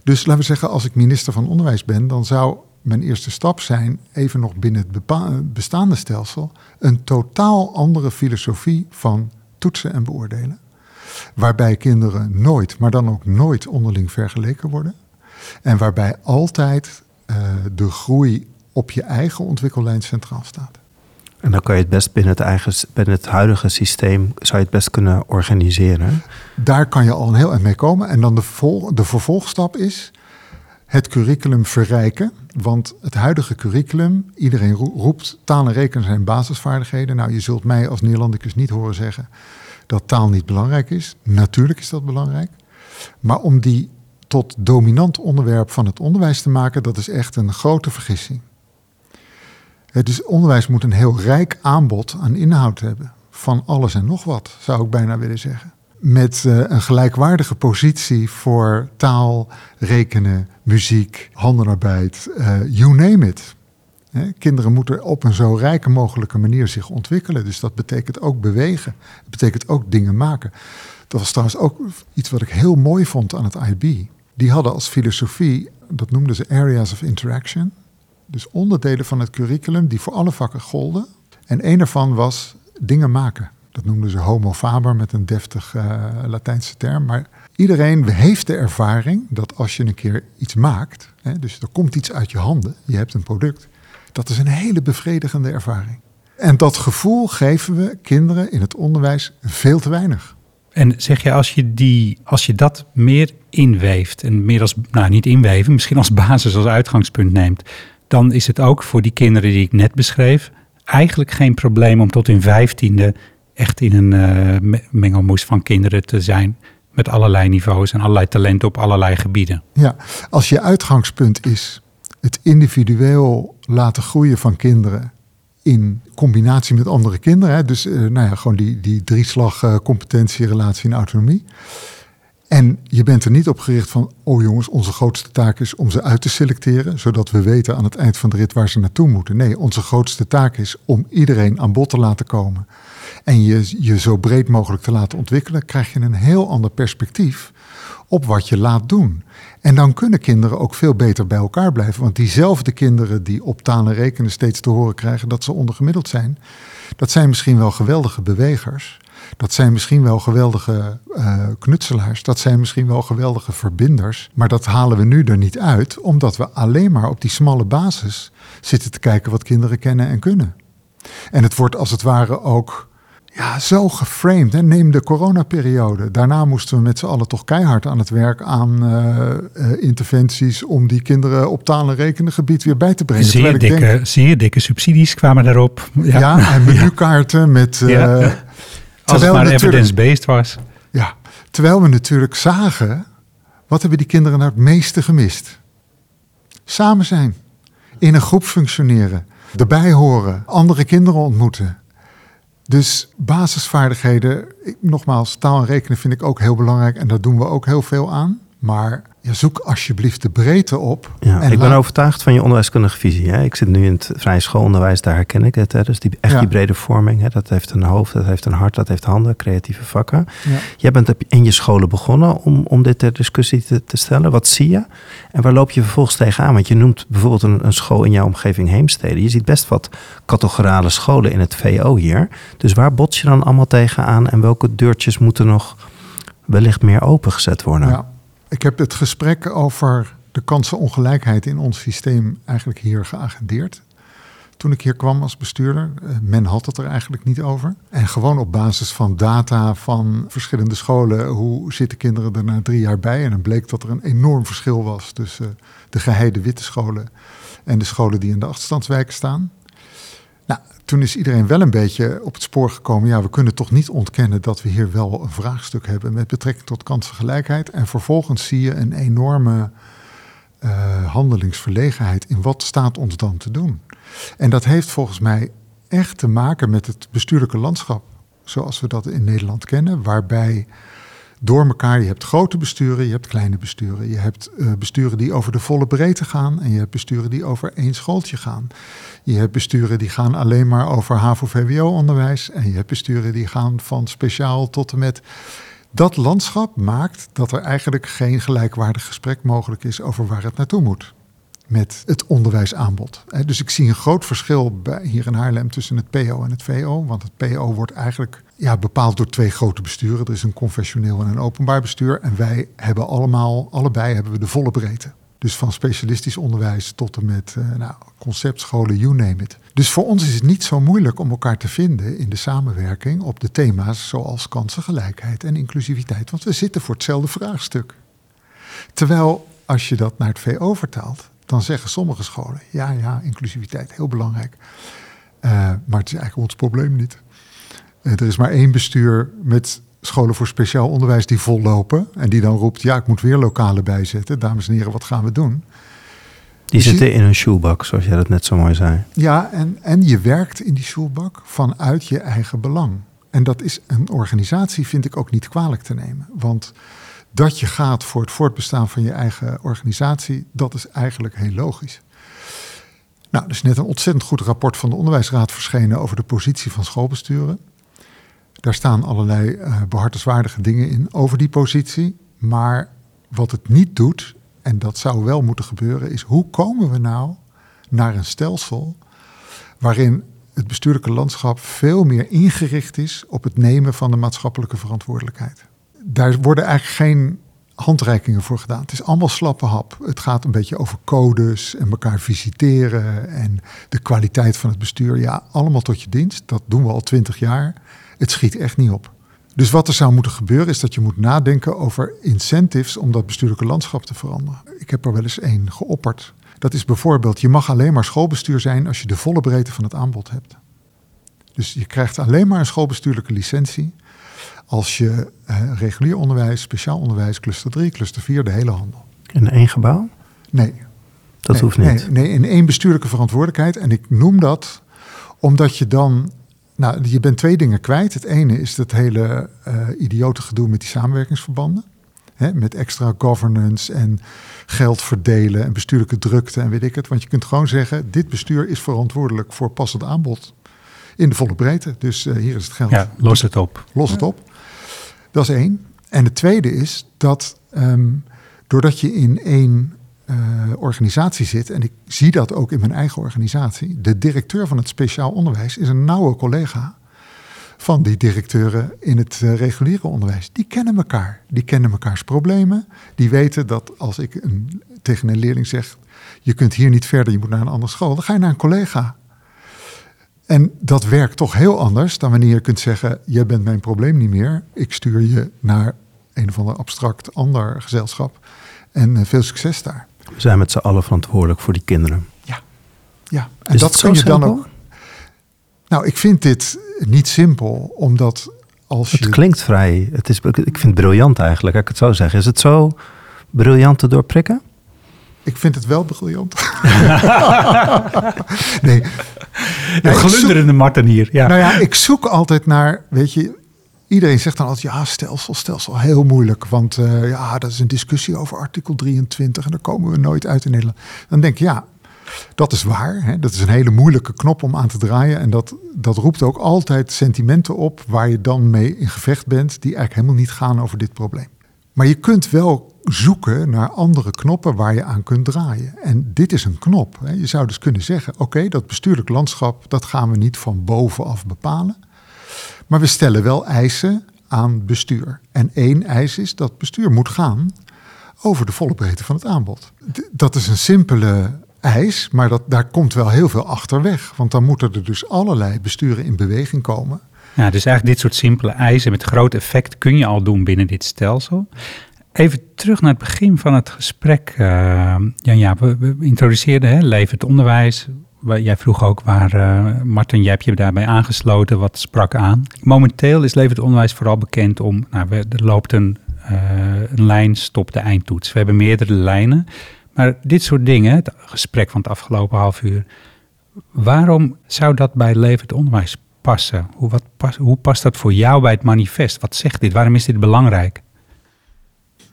Dus laten we zeggen, als ik minister van Onderwijs ben, dan zou mijn eerste stap zijn, even nog binnen het bestaande stelsel, een totaal andere filosofie van toetsen en beoordelen waarbij kinderen nooit, maar dan ook nooit onderling vergeleken worden. En waarbij altijd uh, de groei op je eigen ontwikkellijn centraal staat. En dan kan je het best binnen het, eigen, binnen het huidige systeem zou je het best kunnen organiseren. Daar kan je al een heel eind mee komen. En dan de, vol, de vervolgstap is het curriculum verrijken. Want het huidige curriculum, iedereen roept taal en rekenen zijn basisvaardigheden. Nou, je zult mij als Nederlandicus niet horen zeggen dat taal niet belangrijk is. Natuurlijk is dat belangrijk. Maar om die tot dominant onderwerp van het onderwijs te maken, dat is echt een grote vergissing. Dus onderwijs moet een heel rijk aanbod aan inhoud hebben. Van alles en nog wat, zou ik bijna willen zeggen. Met uh, een gelijkwaardige positie voor taal, rekenen, muziek, handenarbeid, uh, you name it. Kinderen moeten op een zo rijke mogelijke manier zich ontwikkelen. Dus dat betekent ook bewegen. Het betekent ook dingen maken. Dat was trouwens ook iets wat ik heel mooi vond aan het IB. Die hadden als filosofie, dat noemden ze areas of interaction. Dus onderdelen van het curriculum die voor alle vakken golden. En een daarvan was dingen maken. Dat noemden ze homo faber met een deftig uh, Latijnse term. Maar iedereen heeft de ervaring dat als je een keer iets maakt, hè, dus er komt iets uit je handen, je hebt een product, dat is een hele bevredigende ervaring. En dat gevoel geven we kinderen in het onderwijs veel te weinig. En zeg je, als je, die, als je dat meer inweeft en meer als, nou niet inweven, misschien als basis, als uitgangspunt neemt, dan is het ook voor die kinderen die ik net beschreef eigenlijk geen probleem om tot in vijftiende echt in een uh, mengelmoes van kinderen te zijn met allerlei niveaus en allerlei talenten op allerlei gebieden. Ja, als je uitgangspunt is het individueel laten groeien van kinderen in combinatie met andere kinderen. Hè? Dus uh, nou ja, gewoon die, die drieslag uh, competentie, relatie en autonomie. En je bent er niet op gericht van, oh jongens, onze grootste taak is om ze uit te selecteren, zodat we weten aan het eind van de rit waar ze naartoe moeten. Nee, onze grootste taak is om iedereen aan bod te laten komen en je je zo breed mogelijk te laten ontwikkelen, krijg je een heel ander perspectief op wat je laat doen. En dan kunnen kinderen ook veel beter bij elkaar blijven. Want diezelfde kinderen die op taal en rekenen steeds te horen krijgen dat ze ondergemiddeld zijn, dat zijn misschien wel geweldige bewegers. Dat zijn misschien wel geweldige uh, knutselaars. Dat zijn misschien wel geweldige verbinders. Maar dat halen we nu er niet uit, omdat we alleen maar op die smalle basis zitten te kijken wat kinderen kennen en kunnen. En het wordt als het ware ook ja, zo geframed. Hè? Neem de coronaperiode. Daarna moesten we met z'n allen toch keihard aan het werk aan uh, uh, interventies om die kinderen op taal- en rekenengebied weer bij te brengen. Zeer dikke, denk, zeer dikke subsidies kwamen daarop. Ja, ja en (laughs) menukaarten met... Uh, ja. Als het maar evidence-based was. Ja, terwijl we natuurlijk zagen, wat hebben die kinderen nou het meeste gemist? Samen zijn, in een groep functioneren, erbij horen, andere kinderen ontmoeten. Dus basisvaardigheden, nogmaals, taal en rekenen vind ik ook heel belangrijk en daar doen we ook heel veel aan. Maar ja, zoek alsjeblieft de breedte op. Ja, ik ben overtuigd van je onderwijskundige visie. Hè. Ik zit nu in het vrije schoolonderwijs, daar herken ik het. Hè. Dus die, echt die brede vorming, hè. dat heeft een hoofd, dat heeft een hart, dat heeft handen, creatieve vakken. Ja. Jij bent in je scholen begonnen om, om dit ter discussie te, te, stellen. Wat zie je? En waar loop je vervolgens tegenaan? Want je noemt bijvoorbeeld een, een school in jouw omgeving Heemstede. Je ziet best wat categorale scholen in het VO hier. Dus waar bots je dan allemaal tegenaan en welke deurtjes moeten nog wellicht meer opengezet worden? Ik heb het gesprek over de kansenongelijkheid in ons systeem eigenlijk hier geagendeerd. Toen ik hier kwam als bestuurder, eh, men had het er eigenlijk niet over. En gewoon op basis van data van verschillende scholen, hoe zitten kinderen er na drie jaar bij? En dan bleek dat er een enorm verschil was tussen de geheide witte scholen en de scholen die in de achterstandswijken staan. Nou, toen is iedereen wel een beetje op het spoor gekomen. Ja, we kunnen toch niet ontkennen dat we hier wel een vraagstuk hebben met betrekking tot kansengelijkheid. En vervolgens zie je een enorme uh, handelingsverlegenheid in wat staat ons dan te doen. En dat heeft volgens mij echt te maken met het bestuurlijke landschap zoals we dat in Nederland kennen, waarbij door elkaar. Je hebt grote besturen, je hebt kleine besturen. Je hebt uh, besturen die over de volle breedte gaan en je hebt besturen die over één schooltje gaan. Je hebt besturen die gaan alleen maar over HAVO-VWO-onderwijs en je hebt besturen die gaan van speciaal tot en met. Dat landschap maakt dat er eigenlijk geen gelijkwaardig gesprek mogelijk is over waar het naartoe moet met het onderwijsaanbod. Dus ik zie een groot verschil hier in Haarlem tussen het PO en het VO. Want het PO wordt eigenlijk ja, bepaald door twee grote besturen. Er is een confessioneel en een openbaar bestuur. En wij hebben allemaal, allebei hebben we de volle breedte. Dus van specialistisch onderwijs tot en met uh, nou, conceptscholen, you name it. Dus voor ons is het niet zo moeilijk om elkaar te vinden in de samenwerking op de thema's zoals kansengelijkheid en inclusiviteit. Want we zitten voor hetzelfde vraagstuk. Terwijl als je dat naar het VO vertaalt, dan zeggen sommige scholen, ja, ja, inclusiviteit, heel belangrijk. Uh, maar het is eigenlijk ons probleem niet. Uh, er is maar één bestuur met scholen voor speciaal onderwijs die vollopen. En die dan roept, ja, ik moet weer lokalen bijzetten. Dames en heren, wat gaan we doen? Die dus zitten in een shoebak, zoals jij dat net zo mooi zei. Ja, en, en je werkt in die shoebak vanuit je eigen belang. En dat is een organisatie, vind ik ook niet kwalijk te nemen. Want dat je gaat voor het voortbestaan van je eigen organisatie, dat is eigenlijk heel logisch. Nou, er is net een ontzettend goed rapport van de Onderwijsraad verschenen over de positie van schoolbesturen. Daar staan allerlei uh, behartenswaardige dingen in over die positie. Maar wat het niet doet, en dat zou wel moeten gebeuren, is hoe komen we nou naar een stelsel waarin het bestuurlijke landschap veel meer ingericht is op het nemen van de maatschappelijke verantwoordelijkheid daar worden eigenlijk geen handreikingen voor gedaan. Het is allemaal slappe hap. Het gaat een beetje over codes en elkaar visiteren en de kwaliteit van het bestuur. Ja, allemaal tot je dienst. Dat doen we al twintig jaar. Het schiet echt niet op. Dus wat er zou moeten gebeuren is dat je moet nadenken over incentives om dat bestuurlijke landschap te veranderen. Ik heb er wel eens één geopperd. Dat is bijvoorbeeld, je mag alleen maar schoolbestuur zijn als je de volle breedte van het aanbod hebt. Dus je krijgt alleen maar een schoolbestuurlijke licentie als je eh, regulier onderwijs, speciaal onderwijs, cluster 3, cluster 4, de hele handel. In één gebouw? Nee. Dat nee, hoeft niet. Nee, nee, in één bestuurlijke verantwoordelijkheid. En ik noem dat omdat je dan nou, je bent twee dingen kwijt. Het ene is dat hele uh, idiote gedoe met die samenwerkingsverbanden. Hè, met extra governance en geld verdelen en bestuurlijke drukte en weet ik het. Want je kunt gewoon zeggen, dit bestuur is verantwoordelijk voor passend aanbod. In de volle breedte. Dus uh, hier is het geld. Ja, los het op. Los het op. Dat is één. En het tweede is dat um, doordat je in één uh, organisatie zit, en ik zie dat ook in mijn eigen organisatie, de directeur van het speciaal onderwijs is een nauwe collega van die directeuren in het uh, reguliere onderwijs. Die kennen elkaar, die kennen mekaars problemen, die weten dat als ik een, tegen een leerling zeg, je kunt hier niet verder, je moet naar een andere school, dan ga je naar een collega. En dat werkt toch heel anders dan wanneer je kunt zeggen, jij bent mijn probleem niet meer, ik stuur je naar een of ander abstract ander gezelschap en uh, veel succes daar. We zijn met z'n allen verantwoordelijk voor die kinderen. Ja, ja. en is dat kun je dan ook. Nou, ik vind dit niet simpel, omdat als het je. Het klinkt vrij. Het is, ik vind het briljant eigenlijk, ik het zo zeggen. Is het zo briljant te doorprikken? Ik vind het wel briljant. (laughs) nee. Een glunderende Martin hier. Ja. Nou ja, ik zoek altijd naar, weet je, Iedereen zegt dan altijd, ja, stelsel, stelsel, heel moeilijk. Want uh, ja, dat is een discussie over artikel 23 en daar komen we nooit uit in Nederland. Dan denk ik, ja, dat is waar. Hè? Dat is een hele moeilijke knop om aan te draaien. En dat, dat roept ook altijd sentimenten op waar je dan mee in gevecht bent, die eigenlijk helemaal niet gaan over dit probleem. Maar je kunt wel zoeken naar andere knoppen waar je aan kunt draaien. En dit is een knop. Hè? Je zou dus kunnen zeggen, oké, dat bestuurlijk landschap, dat gaan we niet van bovenaf bepalen. Maar we stellen wel eisen aan bestuur. En één eis is dat bestuur moet gaan over de volle breedte van het aanbod. Dat is een simpele eis, maar dat, daar komt wel heel veel achter weg. Want dan moeten er dus allerlei besturen in beweging komen. Ja, dus eigenlijk dit soort simpele eisen met groot effect kun je al doen binnen dit stelsel. Even terug naar het begin van het gesprek, uh. We, we introduceerden hè, levend onderwijs, Jij vroeg ook waar, uh, Martin, jij hebt je daarbij aangesloten, wat sprak aan. Momenteel is levend onderwijs vooral bekend om, nou, er loopt een, uh, een lijn, stop de eindtoets. We hebben meerdere lijnen. Maar dit soort dingen, het gesprek van het afgelopen half uur, waarom zou dat bij levend onderwijs passen? Hoe, wat hoe past dat voor jou bij het manifest? Wat zegt dit? Waarom is dit belangrijk?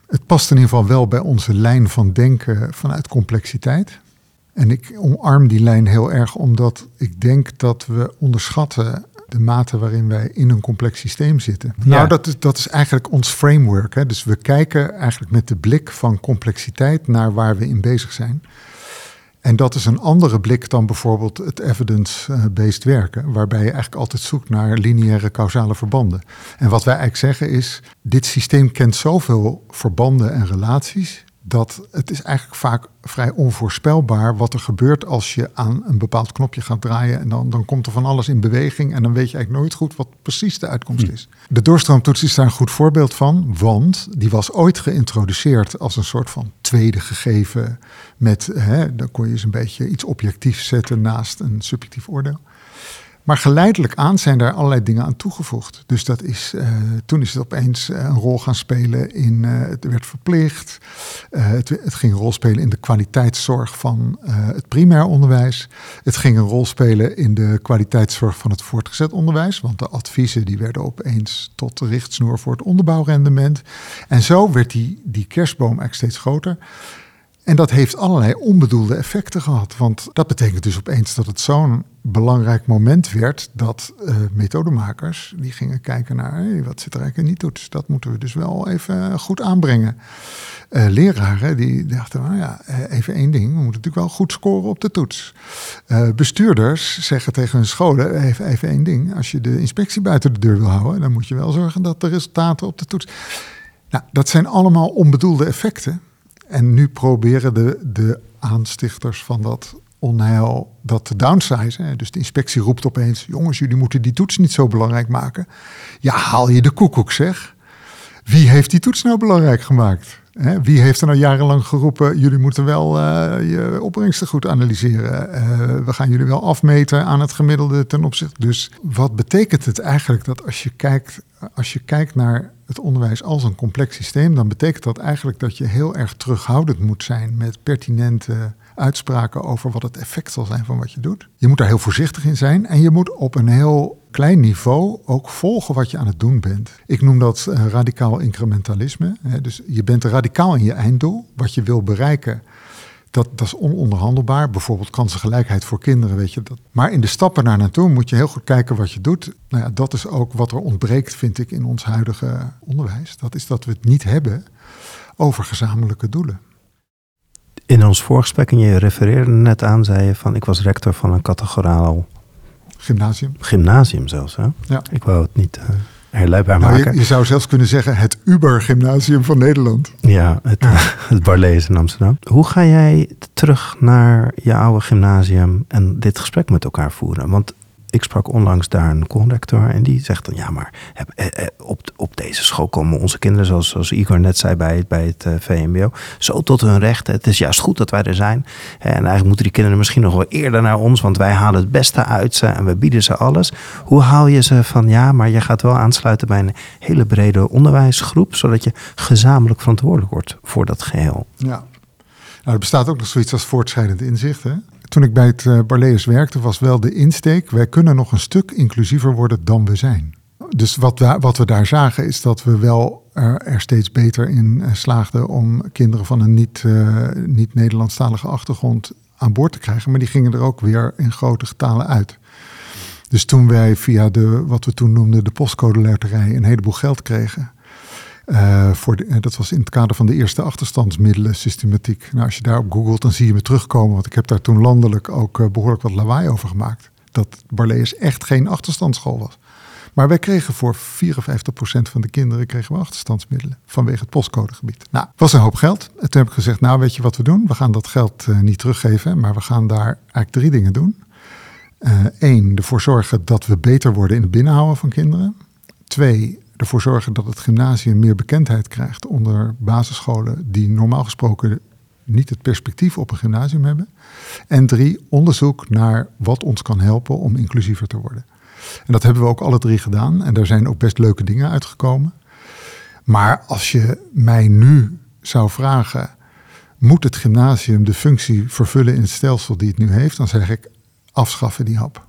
Het past in ieder geval wel bij onze lijn van denken vanuit complexiteit. En ik omarm die lijn heel erg omdat ik denk dat we onderschatten de mate waarin wij in een complex systeem zitten. Ja. Nou, dat is, dat is eigenlijk ons framework. Hè? Dus we kijken eigenlijk met de blik van complexiteit naar waar we in bezig zijn. En dat is een andere blik dan bijvoorbeeld het evidence-based werken, waarbij je eigenlijk altijd zoekt naar lineaire causale verbanden. En wat wij eigenlijk zeggen is, dit systeem kent zoveel verbanden en relaties dat het is eigenlijk vaak vrij onvoorspelbaar wat er gebeurt als je aan een bepaald knopje gaat draaien. En dan, dan komt er van alles in beweging en dan weet je eigenlijk nooit goed wat precies de uitkomst hm. is. De doorstroomtoets is daar een goed voorbeeld van, want die was ooit geïntroduceerd als een soort van tweede gegeven. Met, hè, dan kon je eens een beetje iets objectiefs zetten naast een subjectief oordeel. Maar geleidelijk aan zijn daar allerlei dingen aan toegevoegd. Dus dat is, uh, toen is het opeens uh, een rol gaan spelen in, uh, het werd verplicht. Het, het, ging een rol spelen in de kwaliteitszorg van het primair onderwijs. Het ging een rol spelen in de kwaliteitszorg van het voortgezet onderwijs. Want de adviezen die werden opeens tot richtsnoer voor het onderbouwrendement. En zo werd die, die kerstboom eigenlijk steeds groter. En dat heeft allerlei onbedoelde effecten gehad. Want dat betekent dus opeens dat het zo'n belangrijk moment werd dat uh, methodemakers die gingen kijken naar wat zit er eigenlijk die toets. Dat moeten we dus wel even goed aanbrengen. Uh, leraren die dachten, nou ja, eh, even één ding, we moeten natuurlijk wel goed scoren op de toets. Bestuurders zeggen tegen hun scholen, even, even één ding, als je de inspectie buiten de deur wil houden, dan moet je wel zorgen dat de resultaten op de toets. Nou, dat zijn allemaal onbedoelde effecten. En nu proberen de, de aanstichters van dat onheil dat te downsize. Dus de inspectie roept opeens: jongens, jullie moeten die toets niet zo belangrijk maken. Ja, haal je de koekoek zeg. Wie heeft die toets nou belangrijk gemaakt? Wie heeft er nou jarenlang geroepen, jullie moeten wel uh, je opbrengsten goed analyseren. Uh, we gaan jullie wel afmeten aan het gemiddelde ten opzichte. Dus wat betekent het eigenlijk dat als je kijkt, als je kijkt naar het onderwijs als een complex systeem, dan betekent dat eigenlijk dat je heel erg terughoudend moet zijn met pertinente uitspraken over wat het effect zal zijn van wat je doet. Je moet daar heel voorzichtig in zijn en je moet op een heel klein niveau ook volgen wat je aan het doen bent. Ik noem dat uh, radicaal incrementalisme. Hè. Dus je bent radicaal in je einddoel, wat je wil bereiken. Dat, dat is ononderhandelbaar. Bijvoorbeeld kansengelijkheid voor kinderen, weet je dat. Maar in de stappen naar naartoe moet je heel goed kijken wat je doet. Nou ja, dat is ook wat er ontbreekt, vind ik, in ons huidige onderwijs. Dat is dat we het niet hebben over gezamenlijke doelen. In ons voorgesprek, en je refereerde net aan, zei je van ik was rector van een categoraal gymnasium. Gymnasium zelfs, hè? Ja. Ik wou het niet uh, herleidbaar nou, maken. Je, je, zou zelfs kunnen zeggen het Uber-gymnasium van Nederland. Ja, het, ja. (laughs) het Barlees in Amsterdam. Hoe ga jij terug naar je oude gymnasium en dit gesprek met elkaar voeren? Want ik sprak onlangs daar een conrector en die zegt dan ja, maar eh, eh, op, op deze school komen onze kinderen, zoals, zoals Igor net zei bij, bij het uh, VMBO, zo tot hun recht. Het is juist goed dat wij er zijn. En eigenlijk moeten die kinderen misschien nog wel eerder naar ons, want wij halen het beste uit ze en we bieden ze alles. Hoe haal je ze van ja, maar je gaat wel aansluiten bij een hele brede onderwijsgroep, zodat je gezamenlijk verantwoordelijk wordt voor dat geheel? Ja. Nou, er bestaat ook nog zoiets als voortschrijdend inzicht. Hè? Toen ik bij het uh, Barlees werkte, was wel de insteek: wij kunnen nog een stuk inclusiever worden dan we zijn. Dus wat we, wat we daar zagen, is dat we wel er, er steeds beter in uh, slaagden om kinderen van een niet, uh, niet Nederlandstalige achtergrond aan boord te krijgen. Maar die gingen er ook weer in grote getalen uit. Dus toen wij via de, wat we toen noemden, de postcode loterij een heleboel geld kregen uh, voor de, dat was in het kader van de eerste achterstandsmiddelen systematiek. Nou, als je daarop googelt, dan zie je me terugkomen. Want ik heb daar toen landelijk ook uh, behoorlijk wat lawaai over gemaakt. Dat Barlees echt geen achterstandsschool was. Maar wij kregen voor 54% van de kinderen kregen we achterstandsmiddelen vanwege het postcodegebied. Nou, het was een hoop geld. En toen heb ik gezegd, nou weet je wat we doen? We gaan dat geld niet teruggeven, maar we gaan daar eigenlijk drie dingen doen. Eén, ervoor zorgen dat we beter worden in het binnenhouden van kinderen. Twee, ervoor zorgen dat het gymnasium meer bekendheid krijgt onder basisscholen die normaal gesproken niet het perspectief op een gymnasium hebben. En drie, onderzoek naar wat ons kan helpen om inclusiever te worden. En dat hebben we ook alle drie gedaan en daar zijn ook best leuke dingen uitgekomen. Maar als je mij nu zou vragen, moet het gymnasium de functie vervullen in het stelsel die het nu heeft, dan zeg ik afschaffen die hap.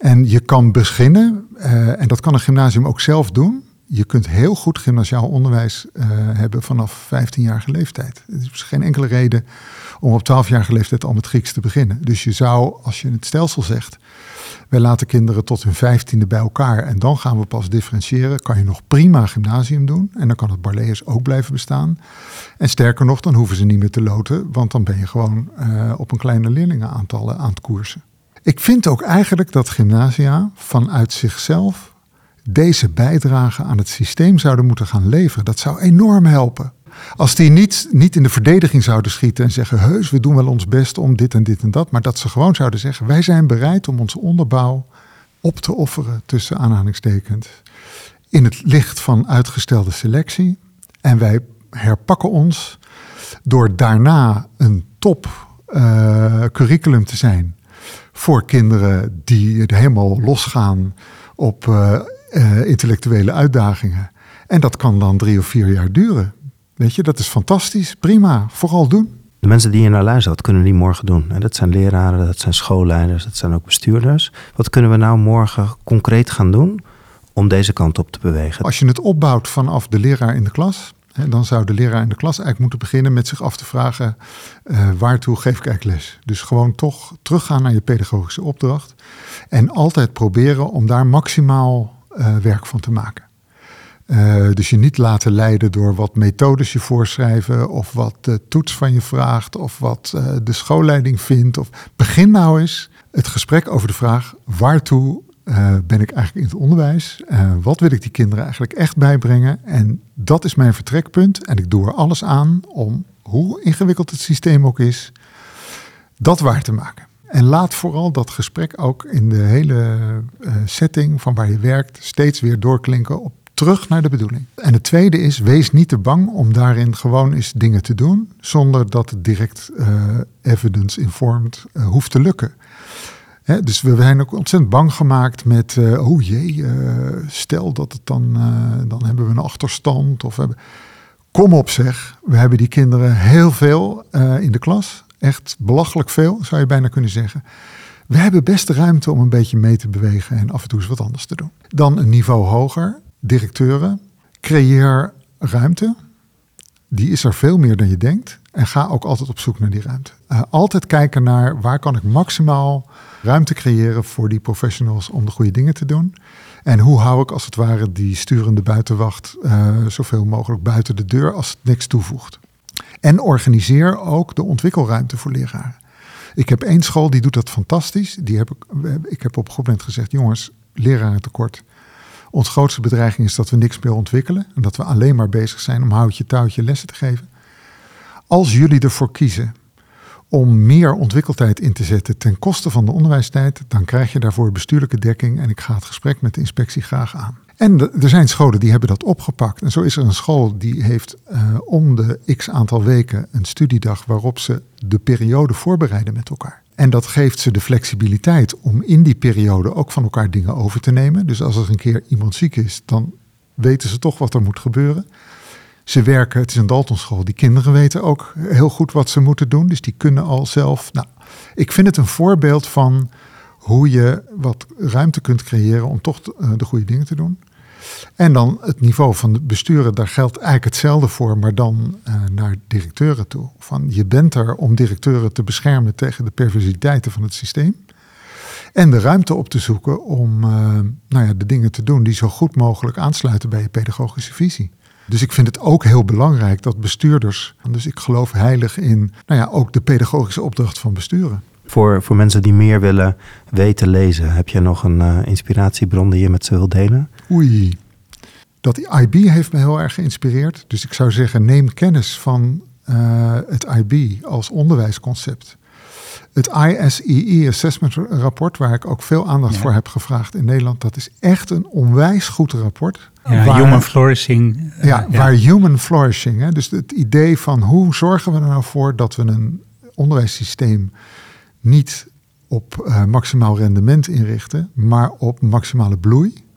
En je kan beginnen, uh, en dat kan een gymnasium ook zelf doen. Je kunt heel goed gymnasiaal onderwijs uh, hebben vanaf 15-jarige leeftijd. Er is geen enkele reden om op 12-jarige leeftijd al met Grieks te beginnen. Dus je zou, als je het stelsel zegt, wij laten kinderen tot hun vijftiende bij elkaar en dan gaan we pas differentiëren, kan je nog prima gymnasium doen en dan kan het Barlees ook blijven bestaan. En sterker nog, dan hoeven ze niet meer te loten, want dan ben je gewoon uh, op een kleine leerlingenaantallen aan het koersen. Ik vind ook eigenlijk dat gymnasia vanuit zichzelf deze bijdrage aan het systeem zouden moeten gaan leveren. Dat zou enorm helpen. Als die niet, niet in de verdediging zouden schieten en zeggen: heus, we doen wel ons best om dit en dit en dat. Maar dat ze gewoon zouden zeggen: wij zijn bereid om onze onderbouw op te offeren, tussen aanhalingstekens, in het licht van uitgestelde selectie. En wij herpakken ons door daarna een top uh, curriculum te zijn voor kinderen die helemaal losgaan op uh, uh, intellectuele uitdagingen. En dat kan dan drie of vier jaar duren. Weet je, dat is fantastisch, prima, vooral doen. De mensen die je naar luisteren, wat kunnen die morgen doen? Dat zijn leraren, dat zijn schoolleiders, dat zijn ook bestuurders. Wat kunnen we nou morgen concreet gaan doen om deze kant op te bewegen? Als je het opbouwt vanaf de leraar in de klas, dan zou de leraar in de klas eigenlijk moeten beginnen met zich af te vragen: uh, waartoe geef ik eigenlijk les? Dus gewoon toch teruggaan naar je pedagogische opdracht. En altijd proberen om daar maximaal uh, werk van te maken. Uh, dus je niet laten leiden door wat methodes je voorschrijven, of wat de toets van je vraagt, of wat de schoolleiding vindt. Of begin nou eens het gesprek over de vraag: waartoe uh, ben ik eigenlijk in het onderwijs? Uh, wat wil ik die kinderen eigenlijk echt bijbrengen? En dat is mijn vertrekpunt. En ik doe er alles aan om, hoe ingewikkeld het systeem ook is, dat waar te maken. En laat vooral dat gesprek ook in de hele uh, setting van waar je werkt steeds weer doorklinken op terug naar de bedoeling. En het tweede is, wees niet te bang om daarin gewoon eens dingen te doen, zonder dat het direct evidence-informed hoeft te lukken. Dus we zijn ook ontzettend bang gemaakt met, uh, oh jee, stel dat het dan, dan hebben we een achterstand. Of hebben... Kom op zeg, we hebben die kinderen heel veel in de klas. Echt belachelijk veel, zou je bijna kunnen zeggen. We hebben best ruimte om een beetje mee te bewegen en af en toe eens wat anders te doen. Dan een niveau hoger, directeuren, creëer ruimte. Die is er veel meer dan je denkt. En ga ook altijd op zoek naar die ruimte. Uh, altijd kijken naar waar kan ik maximaal ruimte creëren voor die professionals om de goede dingen te doen. En hoe hou ik als het ware die sturende buitenwacht uh, zoveel mogelijk buiten de deur als het niks toevoegt. En organiseer ook de ontwikkelruimte voor leraren. Ik heb één school die doet dat fantastisch. Die heb ik, ik heb op een goed moment gezegd: jongens, leraren tekort. Ons grootste bedreiging is dat we niks meer ontwikkelen en dat we alleen maar bezig zijn om houtje touwtje lessen te geven. Als jullie ervoor kiezen om meer ontwikkeltijd in te zetten ten koste van de onderwijstijd, dan krijg je daarvoor bestuurlijke dekking en ik ga het gesprek met de inspectie graag aan. En er zijn scholen die hebben dat opgepakt. En zo is er een school die heeft uh, om de x aantal weken een studiedag waarop ze de periode voorbereiden met elkaar. En dat geeft ze de flexibiliteit om in die periode ook van elkaar dingen over te nemen. Dus als er een keer iemand ziek is, dan weten ze toch wat er moet gebeuren. Ze werken, het is een Daltonschool, die kinderen weten ook heel goed wat ze moeten doen. Dus die kunnen al zelf. Nou, ik vind het een voorbeeld van hoe je wat ruimte kunt creëren om toch de, de goede dingen te doen. En dan het niveau van de besturen, daar geldt eigenlijk hetzelfde voor, maar dan uh, naar directeuren toe. Van je bent er om directeuren te beschermen tegen de perversiteiten van het systeem. En de ruimte op te zoeken om uh, nou ja, de dingen te doen die zo goed mogelijk aansluiten bij je pedagogische visie. Dus ik vind het ook heel belangrijk dat bestuurders, dus ik geloof heilig in nou ja, ook de pedagogische opdracht van besturen. Voor, voor mensen die meer willen weten lezen, heb je nog een uh, inspiratiebron die je met ze wilt delen? Oei, dat IB heeft me heel erg geïnspireerd. Dus ik zou zeggen, neem kennis van uh, het IB als onderwijsconcept. Het ISEE Assessment Rapport, waar ik ook veel aandacht ja. voor heb gevraagd in Nederland, dat is echt een onwijs goed rapport. Ja, waar, human flourishing. Uh, ja, ja, waar human flourishing. Hè, dus het idee van hoe zorgen we er nou voor dat we een onderwijssysteem niet op uh, maximaal rendement inrichten, maar op maximale bloei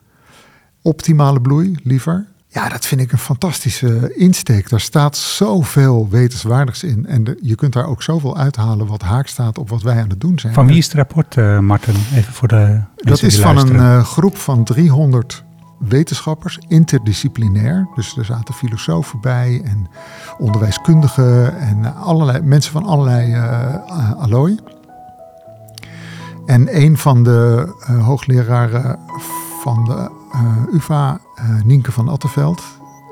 optimale bloei liever. Ja, dat vind ik een fantastische insteek. Daar staat zoveel wetenswaardigs in. En de, je kunt daar ook zoveel uithalen wat haak staat op wat wij aan het doen zijn. Van wie is het rapport, uh, Martin? Even voor de. Dat is van een uh, groep van 300 wetenschappers, interdisciplinair. Dus er zaten filosofen bij en onderwijskundigen en allerlei mensen van allerlei uh, allooi. En een van de hoogleraren van de uh, UvA, uh, Nienke van Attenveld,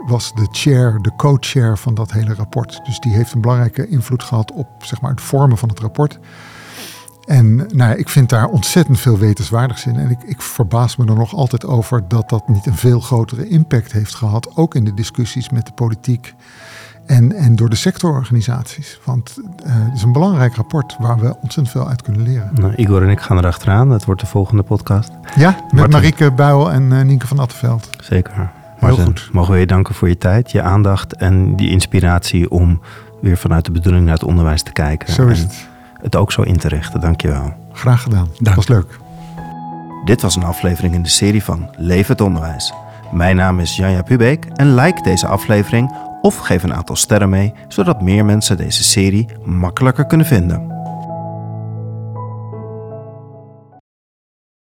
was de chair, de co-chair van dat hele rapport. Dus die heeft een belangrijke invloed gehad op zeg maar, het vormen van het rapport. En nou ja, ik vind daar ontzettend veel wetenswaardigs in. En ik, ik, verbaas me er nog altijd over dat dat niet een veel grotere impact heeft gehad. Ook in de discussies met de politiek en, en door de sectororganisaties. Want uh, het is een belangrijk rapport waar we ontzettend veel uit kunnen leren. Nou, Igor en ik gaan erachteraan. Dat wordt de volgende podcast. Ja, met Martin. Marieke Buil en uh, Nienke van Attenveld. Zeker. Martin, Heel goed. Mogen we je danken voor je tijd, je aandacht en die inspiratie om weer vanuit de bedoeling naar het onderwijs te kijken. Zo is het. Het ook zo in te richten. Dank je wel. Graag gedaan. Dat was leuk. Dit was een aflevering in de serie van Leef het Onderwijs. Mijn naam is Janja Pubeek en like deze aflevering of geef een aantal sterren mee, zodat meer mensen deze serie makkelijker kunnen vinden.